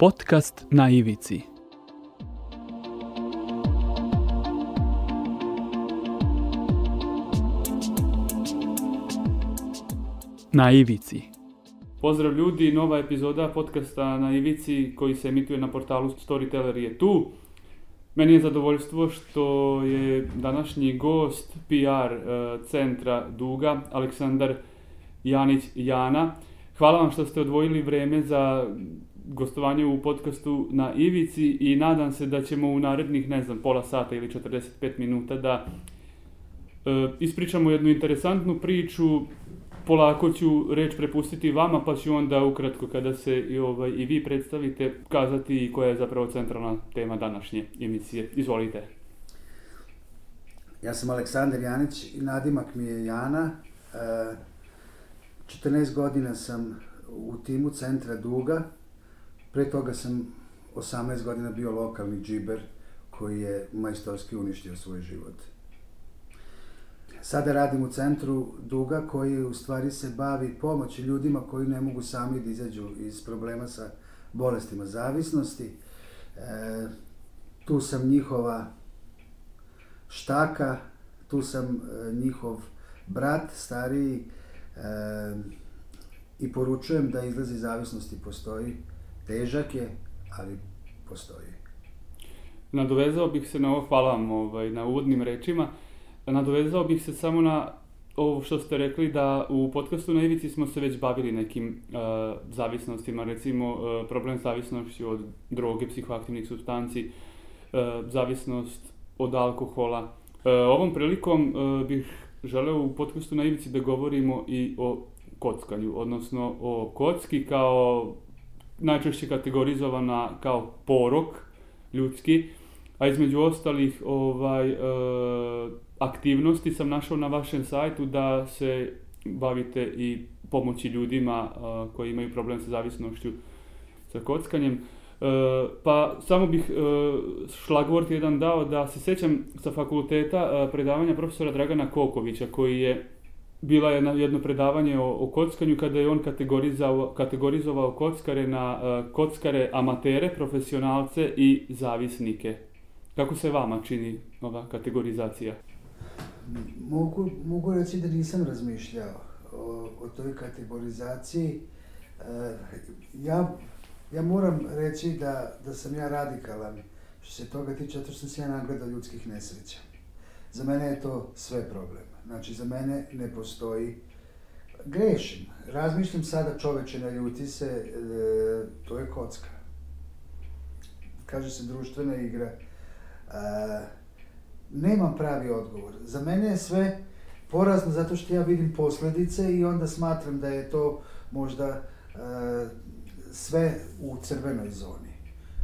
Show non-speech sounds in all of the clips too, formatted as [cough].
Podcast na ivici. Na ivici. Pozdrav ljudi, nova epizoda podcasta na ivici koji se emituje na portalu Storyteller je tu. Meni je zadovoljstvo što je današnji gost PR eh, centra Duga, Aleksandar Janić Jana. Hvala vam što ste odvojili vreme za gostovanje u podcastu na Ivici i nadam se da ćemo u narednih, ne znam, pola sata ili 45 minuta da e, ispričamo jednu interesantnu priču. Polako ću reč prepustiti vama, pa ću onda ukratko kada se i, ovaj, i vi predstavite kazati koja je zapravo centralna tema današnje emisije. Izvolite. Ja sam Aleksandar Janić i nadimak mi je Jana. E, 14 godina sam u timu centra Duga. Pre toga sam 18 godina bio lokalni džiber koji je majstorski uništio svoj život. Sada radim u centru Duga koji u stvari se bavi pomoći ljudima koji ne mogu sami da izađu iz problema sa bolestima zavisnosti. E, tu sam njihova štaka, tu sam e, njihov brat stariji e, i poručujem da izlazi zavisnosti postoji. Težak je, ali postoji. Nadovezao bih se na ovo, hvala vam ovaj, na uvodnim rečima, nadovezao bih se samo na ovo što ste rekli da u podcastu na Ivici smo se već bavili nekim uh, zavisnostima, recimo uh, problem zavisnošću od droge, psihoaktivnih substanci, uh, zavisnost od alkohola. Uh, ovom prilikom uh, bih želeo u podcastu na Ivici da govorimo i o kockanju, odnosno o kocki kao najčešće kategorizovana kao porok ljudski, a između ostalih ovaj, e, aktivnosti sam našao na vašem sajtu da se bavite i pomoći ljudima e, koji imaju problem sa zavisnošću sa kockanjem. E, pa samo bih e, šlagvort jedan dao da se sećam sa fakulteta e, predavanja profesora Dragana Kokovića koji je bila je jedno predavanje o, o kockanju kada je on kategorizovao, kategorizovao kockare na uh, kockare amatere, profesionalce i zavisnike. Kako se vama čini ova kategorizacija? Mogu, mogu reći da nisam razmišljao o, o toj kategorizaciji. E, ja, ja moram reći da, da sam ja radikalan što se toga tiče, zato što sam se ja nagledao ljudskih nesreća. Za mene je to sve problem. Znači, za mene ne postoji grešim. Razmišljam sada čoveče na ljuti se, e, to je kocka. Kaže se društvena igra. E, nemam pravi odgovor. Za mene je sve porazno zato što ja vidim posledice i onda smatram da je to možda e, sve u crvenoj zoni.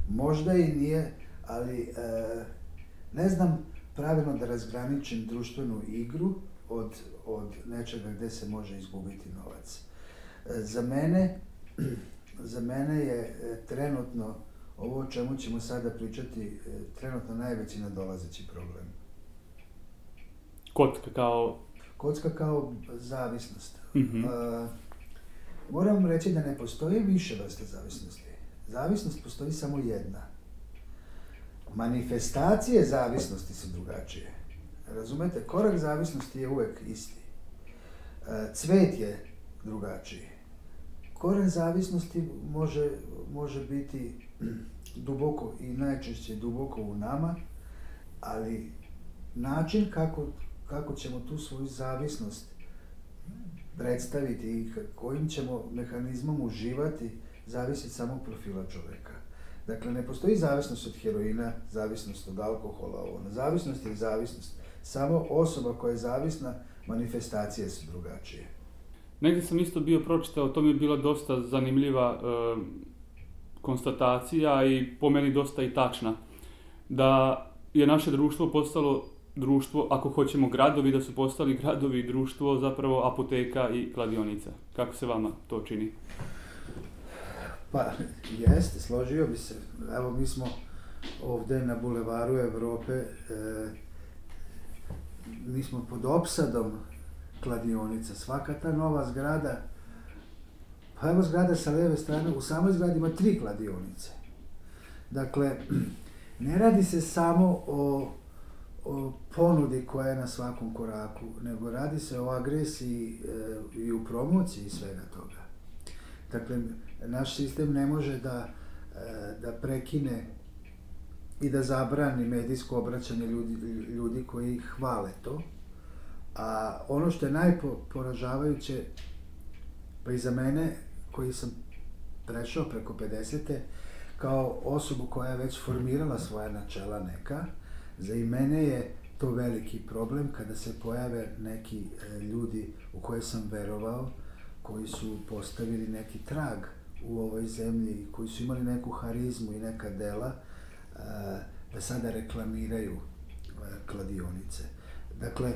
Možda i nije, ali e, ne znam pravilno da razgraničim društvenu igru od, od nečega gde se može izgubiti novac. E, za mene, [clears throat] za mene je e, trenutno ovo o čemu ćemo sada pričati e, trenutno najveći nadolazeći problem. Kocka kao... Kocka kao zavisnost. Mm -hmm. uh, moram reći da ne postoji više vrste zavisnosti. Zavisnost postoji samo jedna. Manifestacije zavisnosti su drugačije. Razumete, korak zavisnosti je uvek isti. E, cvet je drugačiji. Koren zavisnosti može, može biti duboko i najčešće duboko u nama, ali način kako, kako ćemo tu svoju zavisnost predstaviti i kojim ćemo mehanizmom uživati, zavisi samo profila čoveka. Dakle, ne postoji zavisnost od heroina, zavisnost od alkohola, ovo. Zavisnost je zavisnost. Samo osoba koja je zavisna, manifestacije su drugačije. Negde sam isto bio pročitao, to mi je bila dosta zanimljiva e, konstatacija i po meni dosta i tačna, da je naše društvo postalo društvo, ako hoćemo gradovi, da su postali gradovi i društvo zapravo apoteka i kladionica. Kako se vama to čini? Pa, jeste, složio bi se. Evo, mi smo ovde na bulevaru Evrope, e, mi smo pod opsadom kladionica. Svaka ta nova zgrada, pa evo zgrada sa leve strane, u samoj zgradi ima tri kladionice. Dakle, ne radi se samo o, o ponudi koja je na svakom koraku, nego radi se o agresiji e, i u promociji svega toga. Dakle, naš sistem ne može da, e, da prekine i da zabrani medijsko obraćanje ljudi, ljudi koji hvale to. A ono što je najporažavajuće, pa i za mene, koji sam prešao preko 50. kao osobu koja je već formirala svoja načela neka, za i mene je to veliki problem kada se pojave neki e, ljudi u koje sam verovao, koji su postavili neki trag u ovoj zemlji, koji su imali neku harizmu i neka dela, e, da sada reklamiraju e, kladionice. Dakle,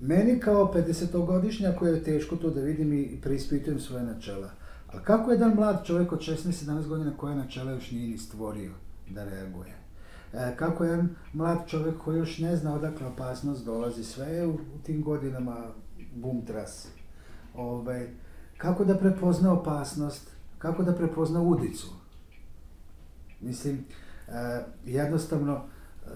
meni kao 50-godišnja koja je teško to da vidim i preispitujem svoje načela. Ali kako jedan mlad čovjek od 16-17 godina koje načela još nije ni stvorio da reaguje? E, kako jedan mlad čovjek koji još ne zna odakle opasnost dolazi, sve je u, tim godinama bum tras. Ovaj, kako da prepozna opasnost, kako da prepozna udicu. Mislim, e, jednostavno, e,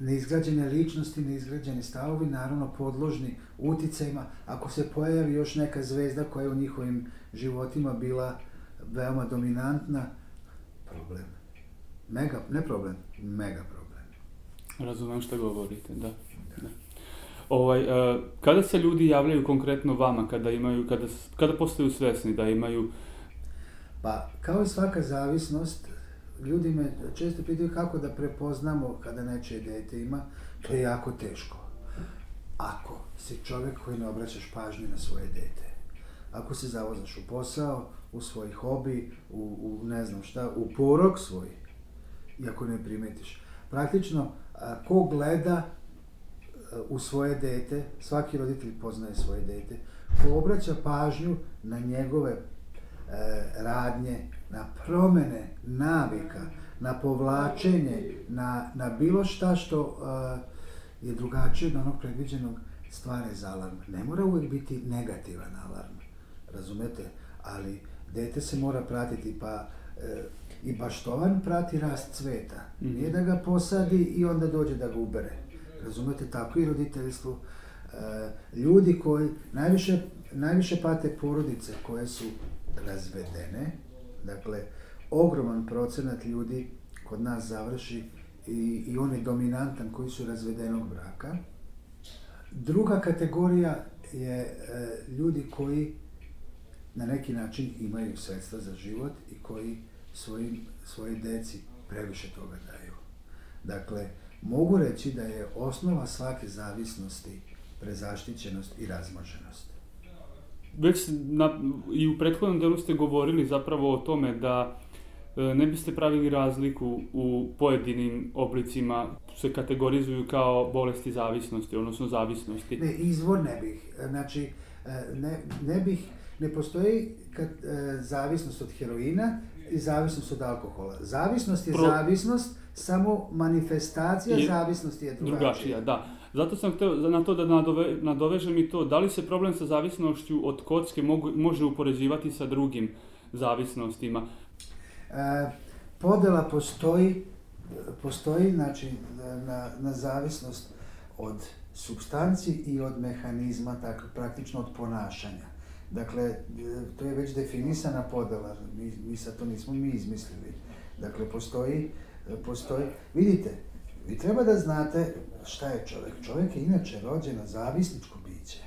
neizgrađene ličnosti, neizgrađeni stavovi, naravno podložni uticajima. Ako se pojavi još neka zvezda koja je u njihovim životima bila veoma dominantna, problem. Mega, ne problem, mega problem. Razumem što govorite, da. da. Ovaj, uh, kada se ljudi javljaju konkretno vama, kada imaju, kada, kada postaju svesni da imaju... Pa, kao i svaka zavisnost, ljudi me često pitaju kako da prepoznamo kada nečije dete ima, to je jako teško. Ako si čovek koji ne obraćaš pažnju na svoje dete, ako se zavozaš u posao, u svoj hobi, u, u ne znam šta, u porok svoj, i ako ne primetiš. Praktično, a, ko gleda u svoje dete, svaki roditelj poznaje svoje dete, ko obraća pažnju na njegove e, radnje, na promene navika, na povlačenje, na, na bilo šta što e, je drugačije od onog predviđenog stvari za alarm. Ne mora uvek biti negativan alarm, razumete? Ali dete se mora pratiti, pa e, i baštovan prati rast cveta. Nije da ga posadi i onda dođe da ga ubere Razumete, tako i roditeljstvo. E, ljudi koji najviše, najviše pate porodice koje su razvedene, dakle, ogroman procenat ljudi kod nas završi i, i on je dominantan koji su razvedenog braka. Druga kategorija je e, ljudi koji na neki način imaju sredstva za život i koji svojim, svojoj deci previše toga daju. Dakle, mogu reći da je osnova svake zavisnosti prezaštićenost i razmoženost. Već na, i u prethodnom delu ste govorili zapravo o tome da e, ne biste pravili razliku u pojedinim oblicima se kategorizuju kao bolesti zavisnosti, odnosno zavisnosti. Ne, izvor ne bih. Znači, e, ne, ne bih, ne postoji kad, e, zavisnost od heroina i zavisnost od alkohola. Zavisnost je Pro... zavisnost, samo manifestacija je, zavisnosti je drugačija. drugačija. Da. Zato sam hteo na to da nadove, nadovežem i to, da li se problem sa zavisnošću od kocke mogu, može upoređivati sa drugim zavisnostima? E, podela postoji, postoji znači, na, na zavisnost od substanci i od mehanizma, tako, praktično od ponašanja. Dakle, to je već definisana podela, mi, mi sad to nismo mi izmislili. Dakle, postoji postoji. Vidite, vi treba da znate šta je čovek. Čovek je inače rođeno zavisničko biće.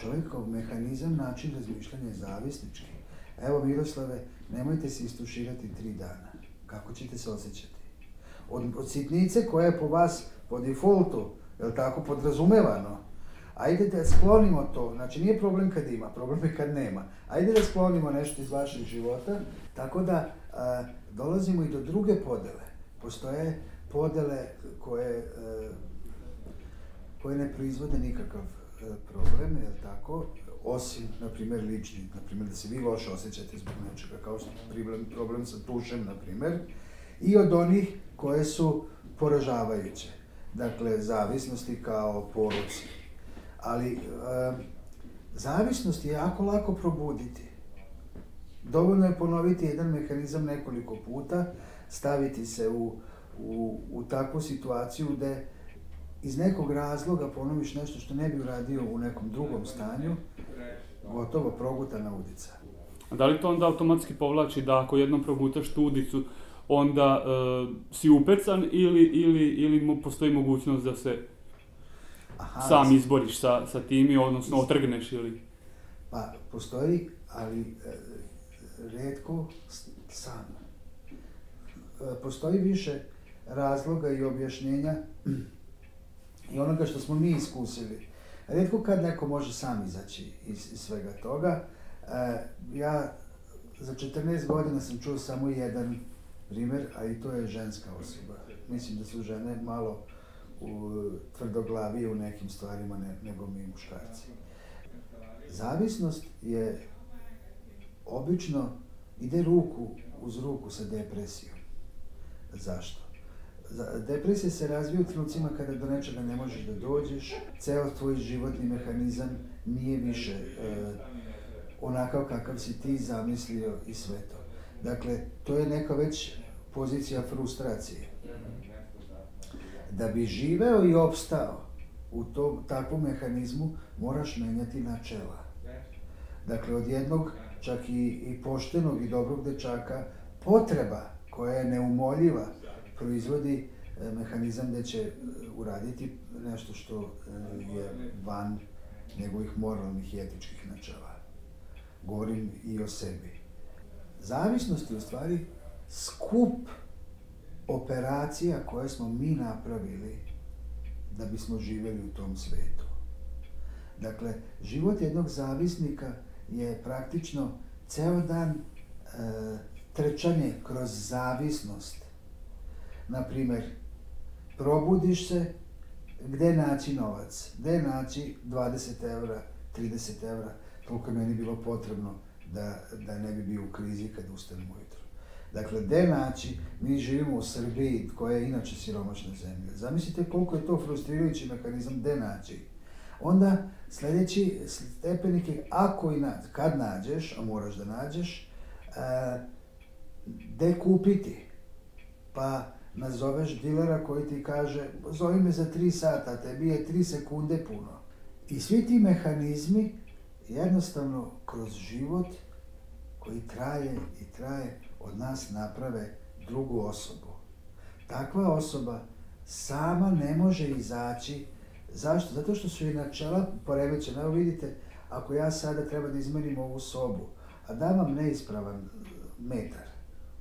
Čovjekov mehanizam, način razmišljanja je zavisnički. Evo, Miroslave, nemojte se istuširati tri dana. Kako ćete se osjećati? Od, od sitnice koja je po vas po defaultu, je li tako, podrazumevano, ajde da sklonimo to, znači nije problem kad ima, problem je kad nema. Ajde da sklonimo nešto iz vašeg života, tako da a, dolazimo i do druge podele. Postoje podele koje, e, koje ne proizvode nikakav e, problem, je tako? Osim, na primjer, lični, na primjer, da se vi loše osjećate zbog nečega, kao što problem, problem sa tušem, na primjer, i od onih koje su poražavajuće. Dakle, zavisnosti kao poruci. Ali, e, zavisnost je jako lako probuditi. Dovoljno je ponoviti jedan mehanizam nekoliko puta, staviti se u, u, u takvu situaciju gde iz nekog razloga ponoviš nešto što ne bi uradio u nekom drugom stanju, gotovo progutana udica. A da li to onda automatski povlači da ako jednom progutaš tu udicu, onda uh, si upecan ili, ili, ili postoji mogućnost da se Aha, sam izboriš sa, sa tim i odnosno iz... otrgneš ili... Pa, postoji, ali e, redko sam. E, postoji više razloga i objašnjenja i onoga što smo mi iskusili. Redko kad neko može sam izaći iz, iz svega toga. E, ja za 14 godina sam čuo samo jedan primer, a i to je ženska osoba. Mislim da su žene malo u, tvrdoglavije u nekim stvarima ne, nego mi muškarci. Zavisnost je obično ide ruku uz ruku sa depresijom. Zašto? Depresija se razvija u trenucima kada do nečega ne možeš da dođeš, ceo tvoj životni mehanizam nije više e, onakav kakav si ti zamislio i sve to. Dakle, to je neka već pozicija frustracije. Da bi živeo i opstao u tom takvom mehanizmu, moraš menjati načela. Dakle, od jednog čak i, i poštenog i dobrog dečaka potreba koja je neumoljiva proizvodi e, mehanizam gde će e, uraditi nešto što e, je van njegovih moralnih i etičkih načela. Govorim i o sebi. Zavisnost je u stvari skup operacija koje smo mi napravili da bismo živeli u tom svetu. Dakle, život jednog zavisnika je praktično ceo dan e, trčanje kroz zavisnost. Naprimer, probudiš se, gde naći novac, gde naći 20 evra, 30 evra, koliko je meni bilo potrebno da, da ne bi bio u krizi kad ustanem ujutro. Dakle, gde naći, mi živimo u Srbiji, koja je inače siromašna zemlja. Zamislite koliko je to frustrirajući mehanizam gde naći. Onda sledeći stepenik je, ako i na, kad nađeš, a moraš da nađeš, e, gde kupiti. Pa nazoveš dilera koji ti kaže, zovi me za 3 sata, tebi je 3 sekunde puno. I svi ti mehanizmi jednostavno kroz život koji traje i traje od nas naprave drugu osobu. Takva osoba sama ne može izaći. Zašto? Zato što su i načela poremećena. Evo vidite, ako ja sada treba da izmerim ovu sobu, a dam vam neispravan metar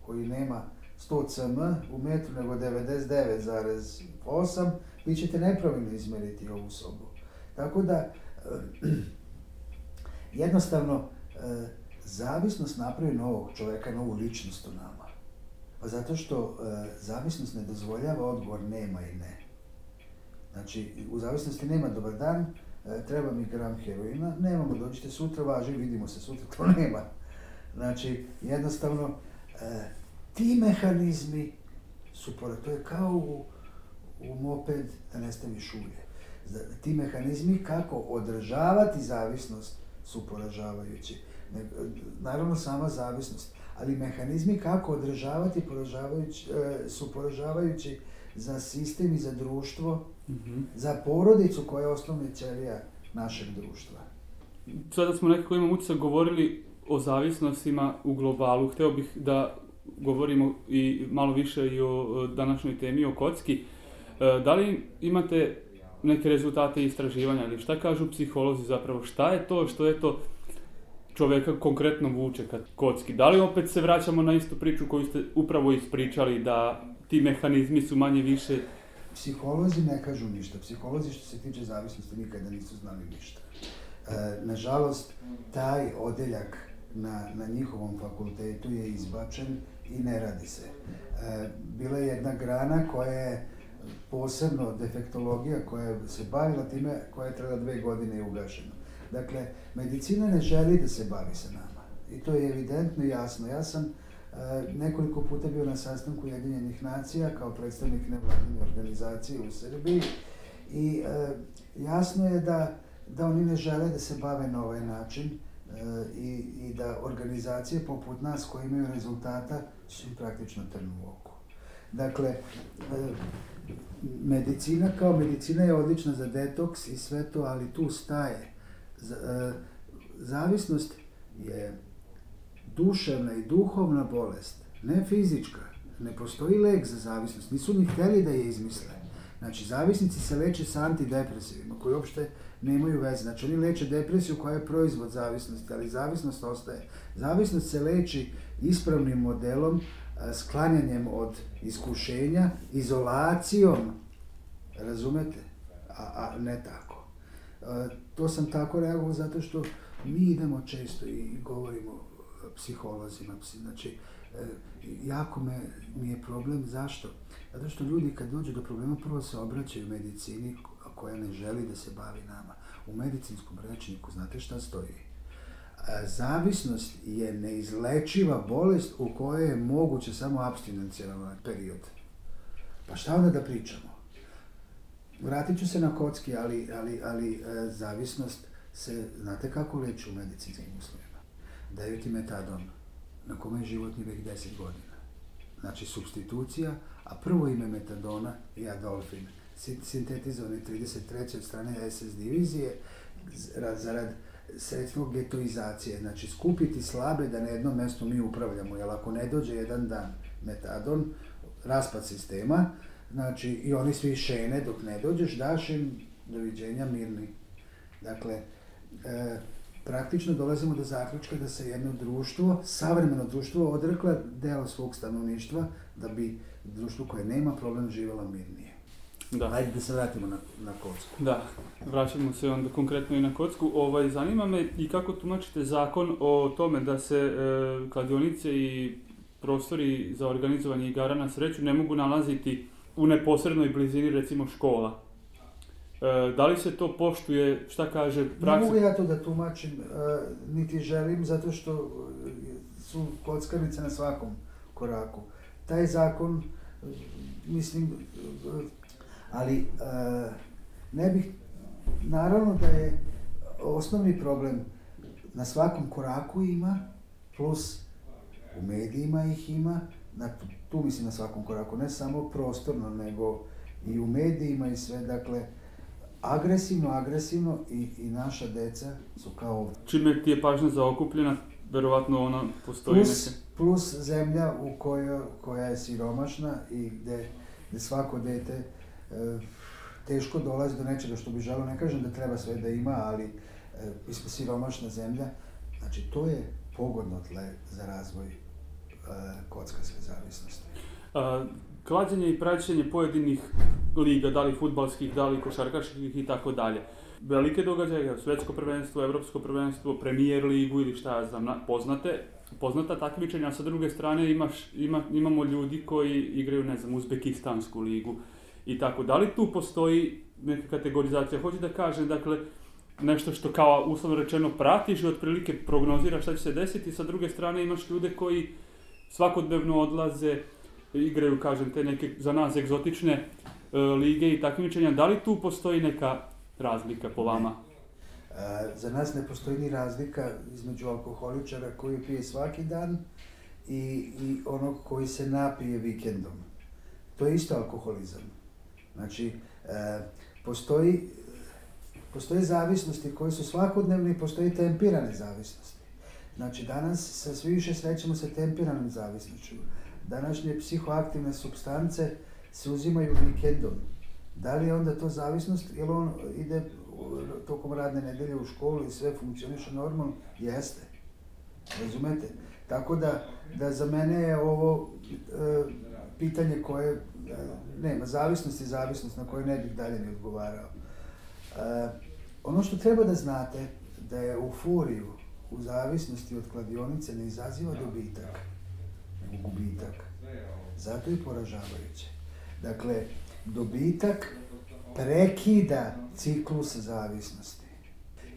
koji nema 100 cm u metru nego 99,8, vi ćete nepravilno izmeriti ovu sobu. Tako da, [clears throat] jednostavno, e, zavisnost napravi novog čoveka, novu ličnost u nama. Pa zato što e, zavisnost ne dozvoljava odgovor nema i ne. Znači, u zavisnosti nema dobar dan, e, treba mi gram heroina, nemamo, dođite sutra, važi, vidimo se sutra, to [laughs] nema. Znači, jednostavno, e, ti mehanizmi su, pored, to je kao u, u moped da ne staviš ulje. Ti mehanizmi kako održavati zavisnost su poražavajući naravno sama zavisnost, ali mehanizmi kako održavati poražavajući, e, su poražavajući za sistem i za društvo, mm -hmm. za porodicu koja je osnovna ćelija našeg društva. Sada smo nekako imam utisak govorili o zavisnostima u globalu. Hteo bih da govorimo i malo više i o današnjoj temi, o kocki. E, da li imate neke rezultate istraživanja ili šta kažu psiholozi zapravo? Šta je to što je to čoveka konkretno vuče kad kocki. Da li opet se vraćamo na istu priču koju ste upravo ispričali, da ti mehanizmi su manje više... Psiholozi ne kažu ništa. Psiholozi što se tiče zavisnosti nikada nisu znali ništa. E, nažalost, taj odeljak na, na njihovom fakultetu je izbačen i ne radi se. E, bila je jedna grana koja je posebno defektologija koja se bavila time, koja je trebala dve godine i ugašena. Dakle, medicina ne želi da se bavi sa nama. I to je evidentno i jasno. Ja sam e, nekoliko puta bio na sastanku Jedinjenih nacija kao predstavnik nevladine organizacije u Srbiji i e, jasno je da, da oni ne žele da se bave na ovaj način. E, i, i da organizacije poput nas koje imaju rezultata su praktično trn u oku. Dakle, medicina kao medicina je odlična za detoks i sve to, ali tu staje. E, zavisnost je duševna i duhovna bolest, ne fizička. Ne postoji lek za zavisnost, nisu ni hteli da je izmisle. Znači, zavisnici se leče sa antidepresivima, koji uopšte nemaju veze. Znači, oni leče depresiju koja je proizvod zavisnosti, ali zavisnost ostaje. Zavisnost se leči ispravnim modelom, sklanjanjem od iskušenja, izolacijom, razumete, a, a ne tako. To sam tako reagovao zato što mi idemo često i govorimo psiholozima, znači, e, jako me, mi je problem, zašto? Zato što ljudi kad dođu do problema prvo se obraćaju medicini koja ne želi da se bavi nama. U medicinskom rečniku znate šta stoji? Zavisnost je neizlečiva bolest u kojoj je moguće samo abstinencijalan period. Pa šta onda da pričamo? Vratit ću se na kocki, ali, ali, ali e, zavisnost se, znate kako leči u medicinskim uslovima? Daju ti metadon, na kome je životni vek 10 godina. Znači, substitucija, a prvo ime metadona je Adolfin, sintetizovani 33. od strane SS divizije, zarad sredstvo getoizacije, znači skupiti slabe da na jednom mjestu mi upravljamo, jer ako ne dođe jedan dan metadon, raspad sistema, znači i oni svi šene dok ne dođeš, daš im doviđenja mirni. Dakle, e, praktično dolazimo do zaključka da se jedno društvo, savremeno društvo, odrekla deo svog stanovništva da bi društvo koje nema problem živjela mirnije. Da. Ajde da se vratimo na, na kocku. Da, vraćamo se onda konkretno i na kocku. Ovaj, zanima me i kako tumačite zakon o tome da se e, kladionice i prostori za organizovanje igara na sreću ne mogu nalaziti u neposrednoj blizini recimo škola. E, da li se to poštuje, šta kaže praksa? Ne mogu ja to da tumačim, e, niti želim, zato što su kockarnice na svakom koraku. Taj zakon, mislim, ali e, ne bih, naravno da je osnovni problem na svakom koraku ima, plus u medijima ih ima, na, tu mislim na svakom koraku, ne samo prostorno, nego i u medijima i sve, dakle, agresivno, agresivno i, i naša deca su kao... Čime ti je pažnja zaokupljena, verovatno ona postoji plus, Plus zemlja u kojoj, koja je siromašna i gde, gde svako dete E, teško dolazi do nečega što bi želeo. Ne kažem da treba sve da ima, ali e, siromašna zemlja. Znači, to je pogodno tle za razvoj kockarske zavisnosti. A, klađenje i praćenje pojedinih liga, da li futbalskih, da li košarkaških i tako dalje. Velike događaje, svetsko prvenstvo, evropsko prvenstvo, premijer ligu ili šta ja znam, poznate, poznata takmičenja, a sa druge strane imaš, ima, imamo ljudi koji igraju, ne znam, Uzbekistansku ligu, i tako. Da li tu postoji neka kategorizacija? Hoću da kažem, dakle, nešto što kao uslovno rečeno pratiš i otprilike prognoziraš šta će se desiti, sa druge strane imaš ljude koji svakodnevno odlaze, igraju, kažem, te neke za nas egzotične e, lige i takmičenja. Da li tu postoji neka razlika po vama? E, za nas ne postoji ni razlika između alkoholičara koji pije svaki dan i, i onog koji se napije vikendom. To je isto alkoholizam. Znači, e, postoji, postoje zavisnosti koje su svakodnevne i postoji tempirane zavisnosti. Znači, danas se svi više srećemo sa tempiranom zavisnošću. Današnje psihoaktivne substance se uzimaju vikendom. Da li je onda to zavisnost ili on ide tokom radne nedelje u školu i sve funkcioniše normalno? Jeste. Razumete? Tako da, da za mene je ovo e, pitanje koje e, nema, zavisnost je zavisnost na koju ne bih dalje ni odgovarao. E, ono što treba da znate, da je euforiju u zavisnosti od kladionice ne izaziva dobitak, nego gubitak. Zato je poražavajuće. Dakle, dobitak prekida ciklus zavisnosti.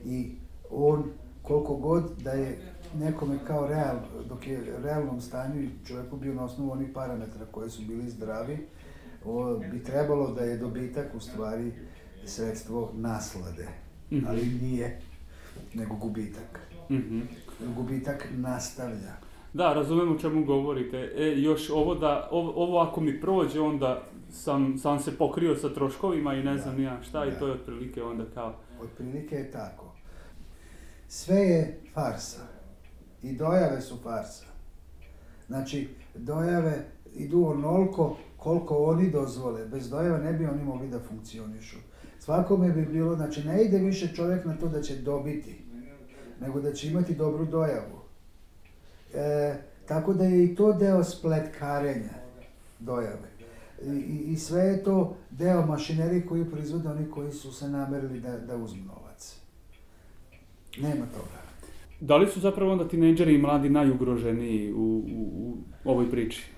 I on, koliko god da je nekome kao real, dok je u realnom stanju i čovjeku bio na osnovu onih parametra koje su bili zdravi, o, bi trebalo da je dobitak u stvari sredstvo naslade, -hmm. ali nije. nego gubitak. Mhm. Gubitak nastavlja. Da, razumijem o čemu govorite. E, još ovo da, ovo, ovo ako mi prođe, onda sam, sam se pokrio sa troškovima i ne znam ni ja šta i Da. to je otprilike onda kao... Otprilike je tako. Sve je farsa. I dojave su farsa. Znači, dojave idu onoliko koliko oni dozvole. Bez dojava ne bi oni mogli da funkcionišu. Svakome bi bilo, znači ne ide više čovjek na to da će dobiti, nego da će imati dobru dojavu. E, tako da je i to deo spletkarenja dojave. I, i, sve je to deo mašinerije koju proizvode oni koji su se namerili da, da uzmu novac. Nema toga. Da li su zapravo onda tinejdžeri i mladi najugroženiji u, u, u ovoj priči?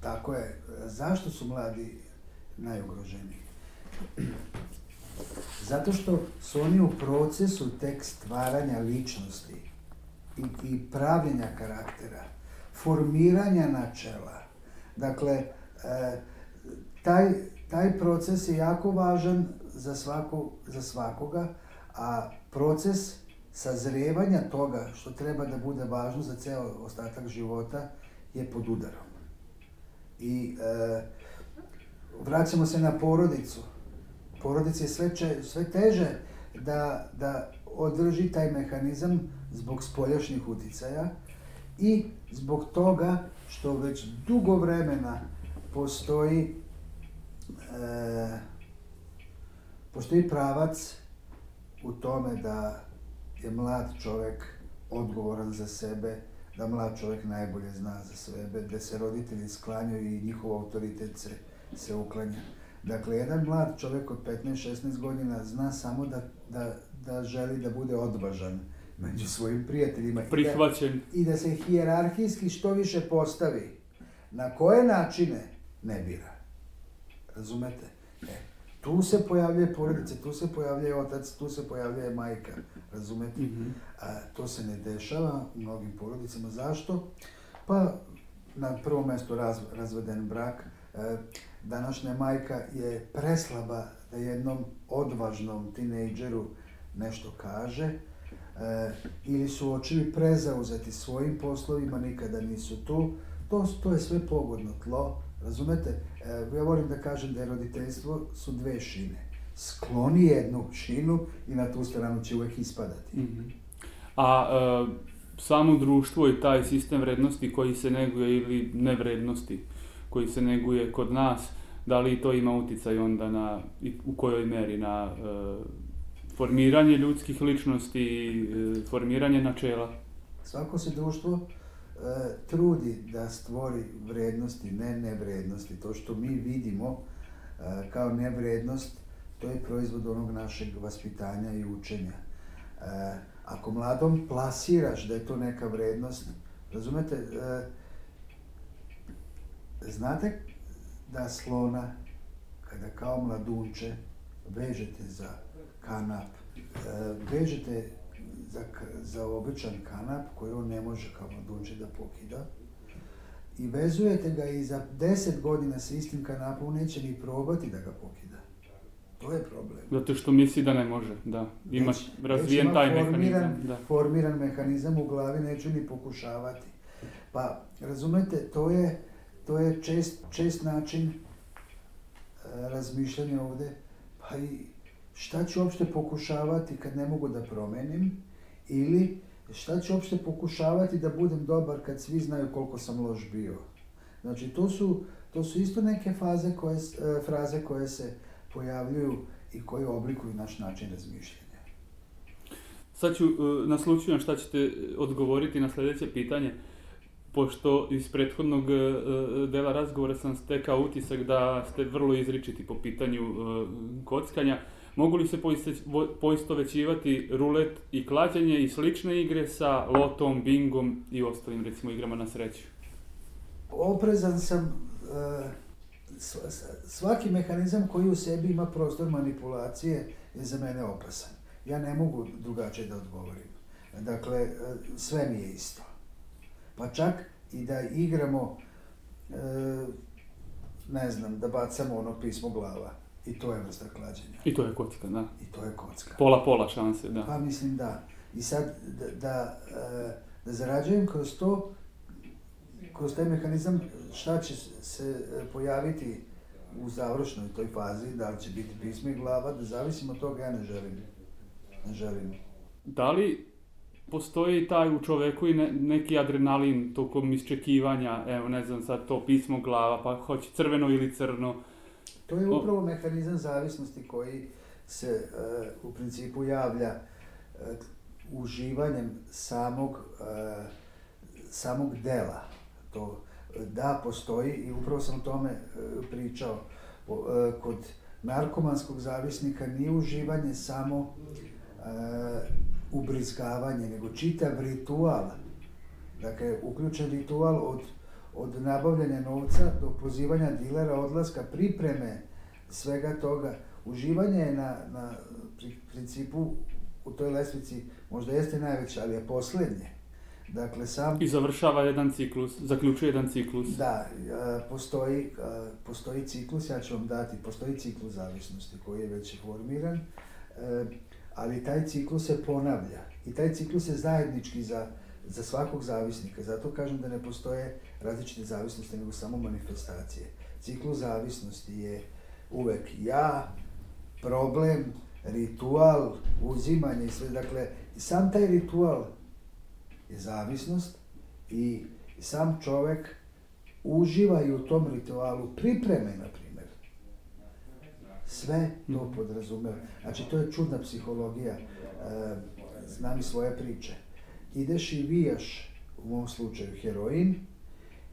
Tako je. Zašto su mladi najugroženiji? Zato što su oni u procesu tek stvaranja ličnosti i, i pravljenja karaktera, formiranja načela. Dakle, e, taj, taj proces je jako važan za, svako, za svakoga, a proces sazrevanja toga što treba da bude važno za ceo ostatak života je pod udarom. I e, vraćamo se na porodicu. Porodici je sve, če, sve teže da, da održi taj mehanizam zbog spoljašnjih uticaja i zbog toga što već dugo vremena postoji e, postoji pravac u tome da je mlad čovek odgovoran za sebe, da mlad čovek najbolje zna za sebe, da se roditelji sklanjaju i njihov autoritet se, se uklanja. Dakle, jedan mlad čovek od 15-16 godina zna samo da, da, da želi da bude odvažan među svojim prijateljima i da, Prihvaćen. i da se hijerarhijski što više postavi. Na koje načine ne bira. Razumete? E, tu se pojavljuje porodica, tu se pojavljuje otac, tu se pojavljuje majka. Razumete? Mhm. A, to se ne dešava u mnogim porodicama. Zašto? Pa, na prvom mjestu raz, razveden brak. E, današnja majka je preslaba da jednom odvažnom tinejdžeru nešto kaže. E, ili su očevi prezauzeti svojim poslovima, nikada nisu tu. To, to je sve pogodno tlo. Razumete? E, ja volim da kažem da je roditeljstvo su dve šine. Skloni jednu šinu i na tu stranu će uvek ispadati. Mhm. A e, samo društvo i taj sistem vrednosti koji se neguje ili nevrednosti koji se neguje kod nas, da li to ima uticaj onda na, u kojoj meri na e, formiranje ljudskih ličnosti i e, formiranje načela? Svako se društvo e, trudi da stvori vrednosti, ne nevrednosti. To što mi vidimo e, kao nevrednost, to je proizvod onog našeg vaspitanja i učenja. E, ako mladom plasiraš da je to neka vrednost, razumete, e, znate da slona, kada kao mladunče vežete za kanap, e, vežete za, za običan kanap koji on ne može kao mladunče da pokida i vezujete ga i za 10 godina sa istim kanapom neće ni probati da ga pokida. To je problem. Zato što misli da ne može, da. Ima Već- razvijen ima taj formiran- mehanizam. Da. formiran mehanizam u glavi, neću ni pokušavati. Pa, razumete, to je, to je čest, čest način e, razmišljanja ovde. Pa i šta ću uopšte pokušavati kad ne mogu da promenim? Ili šta ću uopšte pokušavati da budem dobar kad svi znaju koliko sam loš bio? Znači, to su, to su isto neke faze koje, e, fraze koje se pojavljuju i koje oblikuju naš način razmišljanja. Sad ću, e, naslučujem šta ćete odgovoriti na sljedeće pitanje. Pošto iz prethodnog e, e, dela razgovora sam stekao utisak da ste vrlo izričiti po pitanju e, kockanja, mogu li se poistovećivati rulet i klađenje i slične igre sa lotom, bingom i ostalim recimo igrama na sreću? oprezan sam sva- sva- svaki mehanizam koji u sebi ima prostor manipulacije je za mene opasan. Ja ne mogu drugačije da odgovorim. Dakle, sve mi je isto. Pa čak i da igramo, e, ne znam, da bacamo ono pismo glava. I to je vrsta klađenja. I to je kocka, da. I to je kocka. Pola pola šanse, da. Pa mislim da. I sad da, da, e, da zarađujem kroz to, kroz taj mehanizam šta će se e, pojaviti u završnoj toj fazi, da li će biti pismo i glava, da zavisim od toga ja ne želim. Ne želim. Da li postoji taj u čoveku i ne, neki adrenalin tokom isčekivanja, evo ne znam sad to pismo glava, pa hoće crveno ili crno. To je upravo mehanizam zavisnosti koji se uh, u principu javlja uh, uživanjem samog, uh, samog dela. To da postoji i upravo sam o tome uh, pričao. Uh, kod narkomanskog zavisnika nije uživanje samo uh, ubrizgavanje, nego čitav ritual. Dakle, uključen ritual od, od nabavljanja novca do pozivanja dilera, odlaska, pripreme svega toga. Uživanje je na, na principu u toj lesvici možda jeste najveće, ali je poslednje. Dakle, sam... I završava jedan ciklus, zaključuje jedan ciklus. Da, postoji, postoji ciklus, ja ću vam dati, postoji ciklus zavisnosti koji je već formiran. Ali taj ciklus se ponavlja i taj ciklus je zajednički za, za svakog zavisnika. Zato kažem da ne postoje različite zavisnosti, nego samo manifestacije. Ciklus zavisnosti je uvek ja, problem, ritual, uzimanje i sve. Dakle, sam taj ritual je zavisnost i sam čovek uživa i u tom ritualu pripreme, na primjer Sve to podrazumeva. Znači, to je čudna psihologija. E, znam svoje priče. Ideš i vijaš, u mom slučaju, heroin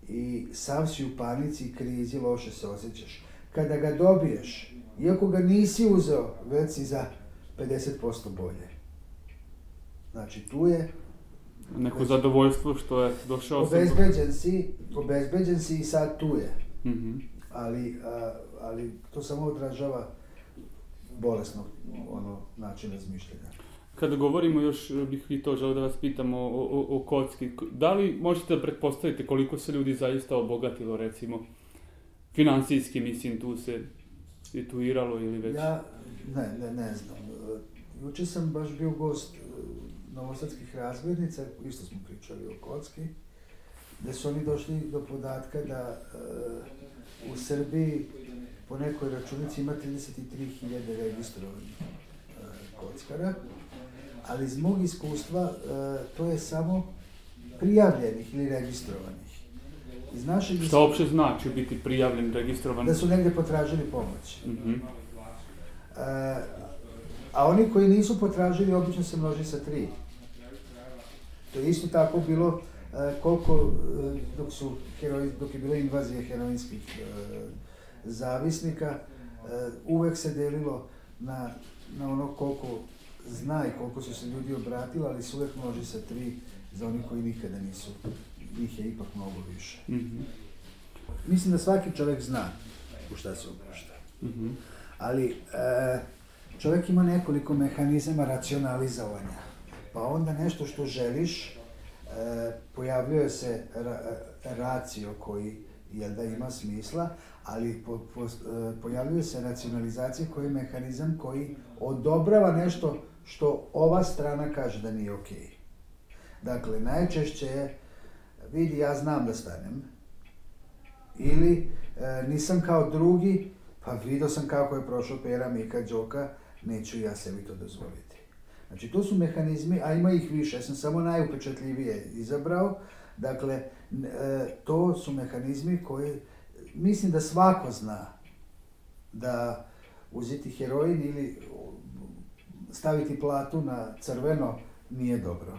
i sav si u panici i krizi, loše se osjećaš. Kada ga dobiješ, iako ga nisi uzeo, već si za 50% bolje. Znači, tu je neko zadovoljstvo što je došao obezbeđen si, obezbeđen si i sad tu je. Mm -hmm. Ali a, ali to samo odražava bolesno ono, način razmišljanja. Kada govorimo još, bih i to želeo da vas pitam o, o, o kocki, da li možete da pretpostavite koliko se ljudi zaista obogatilo, recimo, finansijski, mislim, tu se situiralo ili već? Ja, ne, ne, ne znam. Juče sam baš bio gost e, novosadskih razglednica, isto smo pričali o kocki, gde su oni došli do podatka da uh, u Srbiji po nekoj računici ima 33.000 registrovanih e, kockara, ali iz mog iskustva e, to je samo prijavljenih ili registrovanih. Iz našeg Šta iskustva, uopšte znači biti prijavljen, registrovan? Da su negde potražili pomoć. Mm -hmm. e, a oni koji nisu potražili obično se množi sa tri. To je isto tako bilo koliko e, dok su heroi, dok je bila invazija heroinskih e, zavisnika, e, uvek se delilo na, na ono koliko zna i koliko su se ljudi obratili, ali se uvek množi sa tri za oni koji nikada nisu. Njih je ipak mnogo više. Mm -hmm. Mislim da svaki čovek zna u šta se upušta. Mm -hmm. Ali e, čovek ima nekoliko mehanizama racionalizovanja. Pa onda nešto što želiš, pojavljuje se ra, racio koji jel da ima smisla, ali po, po, e, pojavljuje se racionalizacija koji je mehanizam koji odobrava nešto što ova strana kaže da nije okej. Okay. Dakle, najčešće je, vidi, ja znam da stanem, ili e, nisam kao drugi, pa vidio sam kako je prošao Pera Mika Đoka, neću ja sebi to dozvoliti. Znači, to su mehanizmi, a ima ih više, ja sam samo najupečatljivije izabrao, dakle, e, to su mehanizmi koji mislim da svako zna da uzeti heroin ili staviti platu na crveno nije dobro.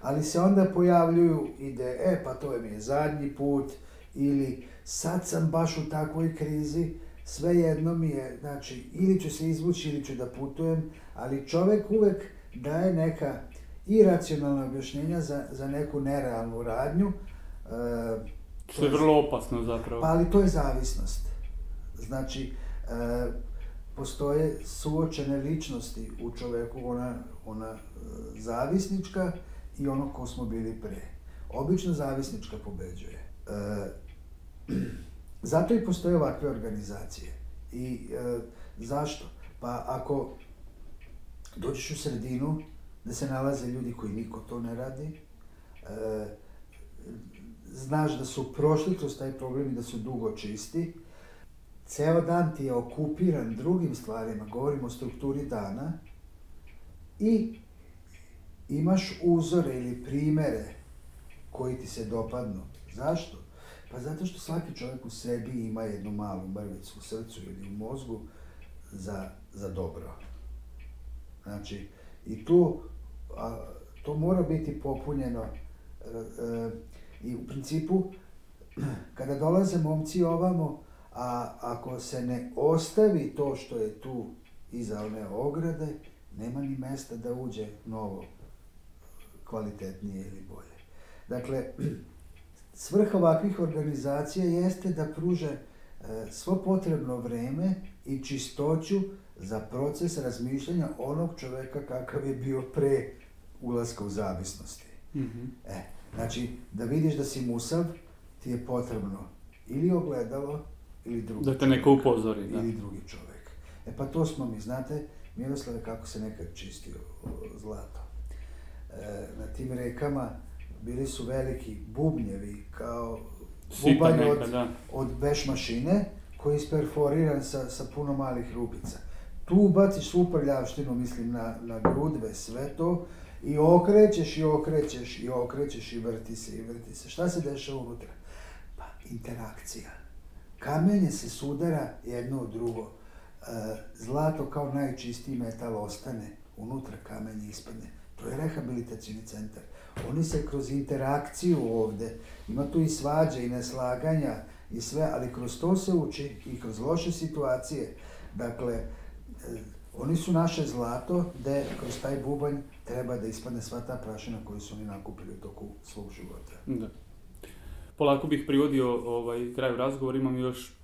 Ali se onda pojavljuju ideje, e pa to je mi je zadnji put, ili sad sam baš u takvoj krizi, sve jedno mi je, znači, ili ću se izvući ili ću da putujem, ali čovek uvek daje neka iracionalna objašnjenja za, za neku nerealnu radnju, e, Što je vrlo opasno zapravo. Pa ali to je zavisnost. Znači, e, postoje suočene ličnosti u čoveku, ona, ona e, zavisnička i ono ko smo bili pre. Obično zavisnička pobeđuje. E, zato i postoje ovakve organizacije. I e, zašto? Pa ako dođeš u sredinu da se nalaze ljudi koji niko to ne radi, e, znaš da su prošli kroz taj problem i da su dugo čisti, ceo dan ti je okupiran drugim stvarima, govorimo o strukturi dana, i imaš uzore ili primere koji ti se dopadnu. Zašto? Pa zato što svaki čovjek u sebi ima jednu malu mrvicu u srcu ili u mozgu za, za dobro. Znači, i tu, a, to mora biti popunjeno e, e, i u principu, [clears throat] kada dolaze momci ovamo, a ako se ne ostavi to što je tu iza one ograde, nema ni mesta da uđe novo, kvalitetnije ili bolje. Dakle, [clears throat] svrha ovakvih organizacija jeste da pruže e, svo potrebno vreme i čistoću za proces razmišljanja onog čoveka kakav je bio pre ulaska u zavisnosti. Mm -hmm. e, znači, da vidiš da si musav, ti je potrebno ili ogledalo, ili drugi Da te neko upozori, da. Ili drugi čovek. E pa to smo mi, znate, Miroslave, kako se nekad čistio zlato. E, na tim rekama bili su veliki bubnjevi, kao bubanj od, da. od beš mašine, koji je isperforiran sa, sa puno malih rupica. Tu ubaciš svu prljavštinu, mislim, na, na grudve, sve to, i okrećeš i okrećeš i okrećeš i vrti se i vrti se. Šta se dešava unutra? Pa, interakcija. Kamenje se sudara jedno od drugo. E, zlato kao najčistiji metal ostane, unutra kamenje ispadne. To je rehabilitacijni centar. Oni se kroz interakciju ovde, ima tu i svađe i neslaganja i sve, ali kroz to se uči i kroz loše situacije. Dakle, e, oni su naše zlato, gde kroz taj bubanj treba da ispadne sva ta prašina koju su oni nakupili u toku svog života. Da. Polako bih privodio ovaj, kraju razgovora, imam još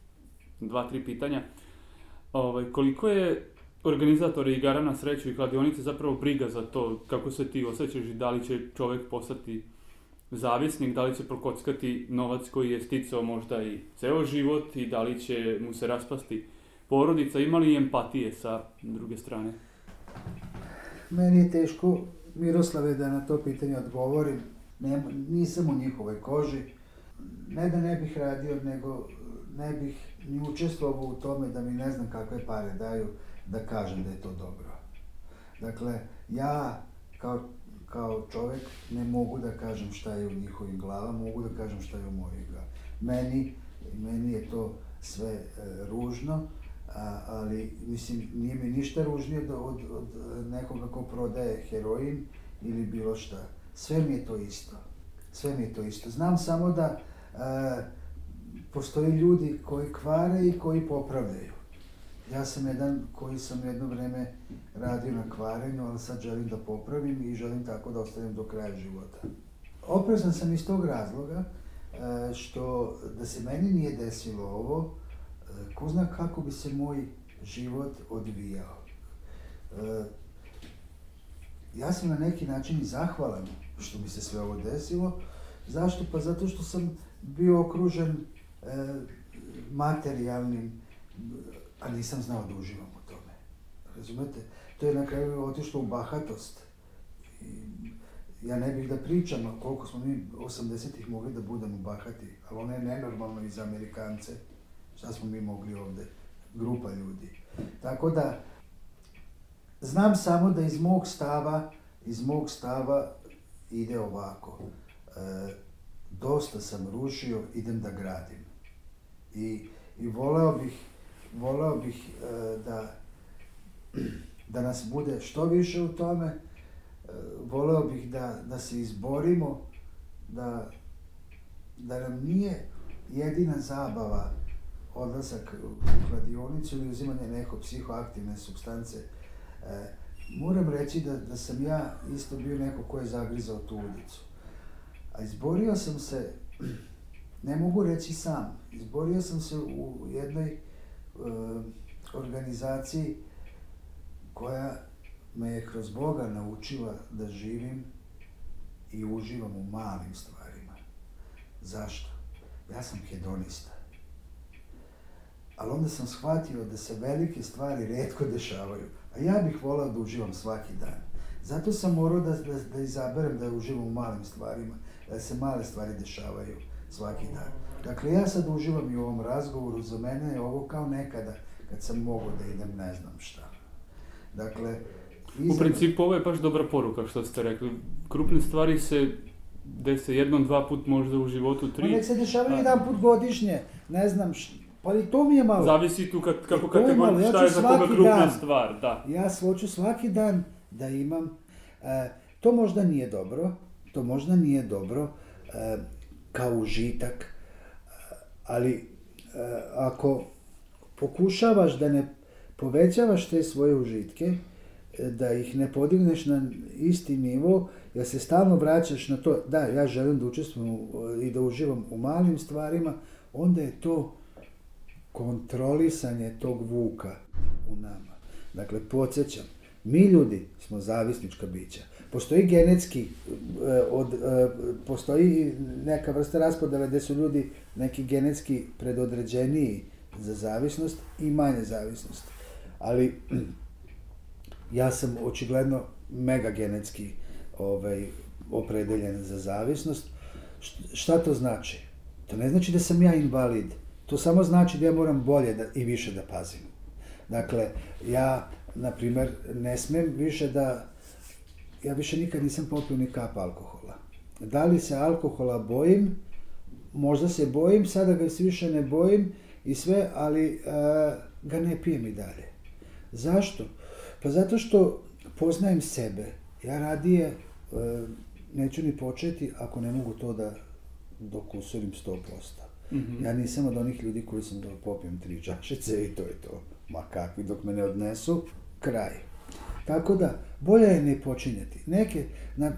dva, tri pitanja. Ovaj, koliko je organizatori igara na sreću i kladionice zapravo briga za to kako se ti osjećaš i da li će čovek postati zavisnik, da li će prokockati novac koji je sticao možda i ceo život i da li će mu se raspasti porodica, ima li empatije sa druge strane? Meni je teško, Miroslave, da na to pitanje odgovorim. Ne, nisam u njihovoj koži. Ne da ne bih radio, nego ne bih ni učestvovao u tome da mi ne znam kakve pare daju da kažem da je to dobro. Dakle, ja kao, kao čovek ne mogu da kažem šta je u njihovim glavama, mogu da kažem šta je u mojim glavama. Meni, meni je to sve e, ružno, a, ali mislim nije mi ništa ružnije od, od, od nekoga ko prodaje heroin ili bilo šta. Sve mi je to isto. Sve mi je to isto. Znam samo da e, postoji ljudi koji kvare i koji popravljaju. Ja sam jedan koji sam jedno vreme radio na kvarenju, ali sad želim da popravim i želim tako da ostavim do kraja života. Oprezan sam iz tog razloga e, što da se meni nije desilo ovo, e, ko zna kako bi se moj život odvijao. E, ja sam na neki način i zahvalan što mi se sve ovo desilo. Zašto? Pa zato što sam bio okružen materijalnim a nisam znao da uživam u tome. Razumete? To je na kraju otišlo u bahatost. I ja ne bih da pričam koliko smo mi 80-ih mogli da budemo bahati, ali ono je nenormalno i za Amerikance. Šta smo mi mogli ovde? Grupa ljudi. Tako da, znam samo da iz mog stava, iz mog stava ide ovako. E, dosta sam rušio, idem da gradim. I, i voleo bih voleo bih e, da, da nas bude što više u tome, e, voleo bih da, da se izborimo, da, da nam nije jedina zabava odlazak u kladionicu ili uzimanje neko psihoaktivne substance. E, moram reći da, da sam ja isto bio neko ko je zagrizao tu ulicu. A izborio sam se, ne mogu reći sam, izborio sam se u jednoj organizaciji koja me je kroz Boga naučila da živim i uživam u malim stvarima. Zašto? Ja sam hedonista. Ali onda sam shvatio da se velike stvari redko dešavaju, a ja bih volao da uživam svaki dan. Zato sam morao da, da, da izaberem da uživam u malim stvarima, da se male stvari dešavaju svaki dan. Dakle, ja sad uživam i u ovom razgovoru, za mene je ovo kao nekada kad sam mogao da idem ne znam šta. Dakle, U principu ovo je baš dobra poruka što ste rekli. Krupne stvari se dese jednom, dva put možda u životu, tri. Pa nek se dešavaju jedan put godišnje, ne znam, š... pa i to mi je malo. Zavisi tu kako to je malo, kategor, ja šta je za koga krupna dan. stvar, da. Ja hoću svaki dan da imam, e, to možda nije dobro, to možda nije dobro e, kao užitak, e, ali e, ako pokušavaš da ne povećavaš te svoje užitke, e, da ih ne podigneš na isti nivo, jer se stalno vraćaš na to, da, ja želim da učestvujem i da uživam u malim stvarima, onda je to kontrolisanje tog vuka u nama. Dakle, podsjećam, mi ljudi smo zavisnička bića. Postoji genetski, e, od, postoji neka vrsta raspodele gde su ljudi neki genetski predodređeniji za zavisnost i manje zavisnost. Ali [clears throat] ja sam očigledno mega genetski ovaj, opredeljen za zavisnost. Šta to znači? To ne znači da sam ja invalid. To samo znači da ja moram bolje da, i više da pazim. Dakle, ja, na primer, ne smem više da... Ja više nikad nisam popio ni kap alkohola. Da li se alkohola bojim? Možda se bojim, sada ga se više ne bojim i sve, ali e, ga ne pijem i dalje. Zašto? Pa zato što poznajem sebe. Ja radije e, neću ni početi ako ne mogu to da dokusurim 100%. Mhm. Ja nisam od onih ljudi koji sam da popijem tri čašice i to je to. Ma kakvi, dok me ne odnesu, kraj. Tako da, bolje je ne počinjati. Neke, na, e,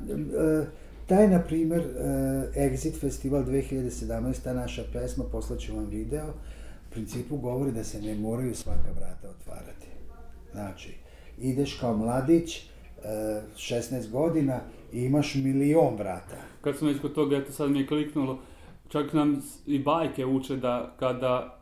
taj, na primer, e, Exit Festival 2017, ta naša pesma, poslaću vam video, u principu govori da se ne moraju svaka vrata otvarati. Znači, ideš kao mladić, e, 16 godina i imaš milion vrata. Kad smo već kod toga, eto sad mi je kliknulo, čak nam i bajke uče da kada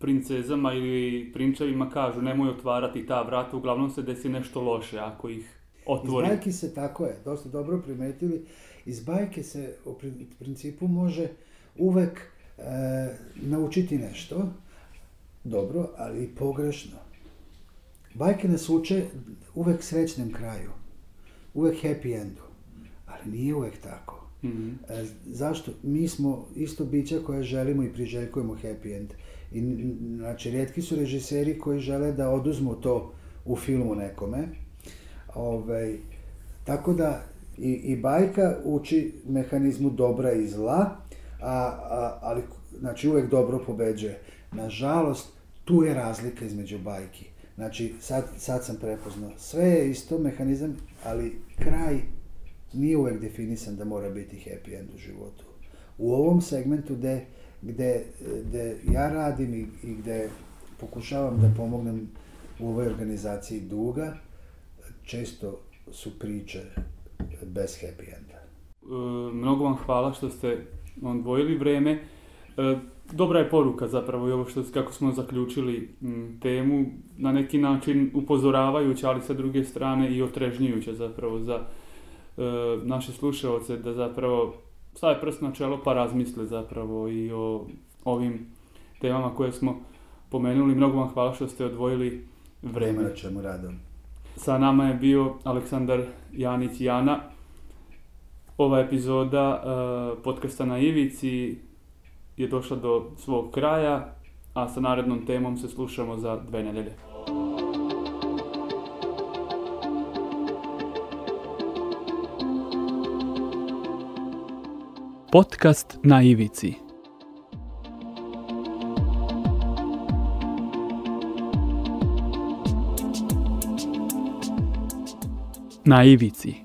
princezama ili prinčevima kažu nemoj otvarati ta vrata, uglavnom se desi nešto loše ako ih Iz otvori. bajke se, tako je, dosta dobro primetili, iz bajke se u prin- principu može uvek e, naučiti nešto, dobro, ali i pogrešno. Bajke nas uče uvek srećnem kraju, uvek happy endu, ali nije uvek tako. Mhm. E, zašto? Mi smo isto bića koje želimo i priželjkujemo happy end. I, znači, rijetki su režiseri koji žele da oduzmu to u filmu nekome. Ovaj, tako da i, i bajka uči mehanizmu dobra i zla, a, a, ali znači uvek dobro pobeđuje. Nažalost, tu je razlika između bajki. Znači, sad, sad sam prepoznao. Sve je isto mehanizam, ali kraj nije uvek definisan da mora biti happy end u životu. U ovom segmentu gde, gde, gde ja radim i, i gde pokušavam da pomognem u ovoj organizaciji duga, često su priče bez happy enda. E, mnogo vam hvala što ste odvojili vreme. E, dobra je poruka zapravo i ovo što kako smo zaključili m, temu, na neki način upozoravajuća, ali sa druge strane i otrežnjujuća zapravo za e, naše slušaoce da zapravo stave prst na čelo pa razmisle zapravo i o ovim temama koje smo pomenuli. Mnogo vam hvala što ste odvojili Vreme vreme. na čemu radom. Sa nama je bio Aleksandar Janić Jana. Ova epizoda uh, podcasta na Ivici je došla do svog kraja, a sa narednom temom se slušamo za dve nedelje. Podcast na Ivici Na Ivici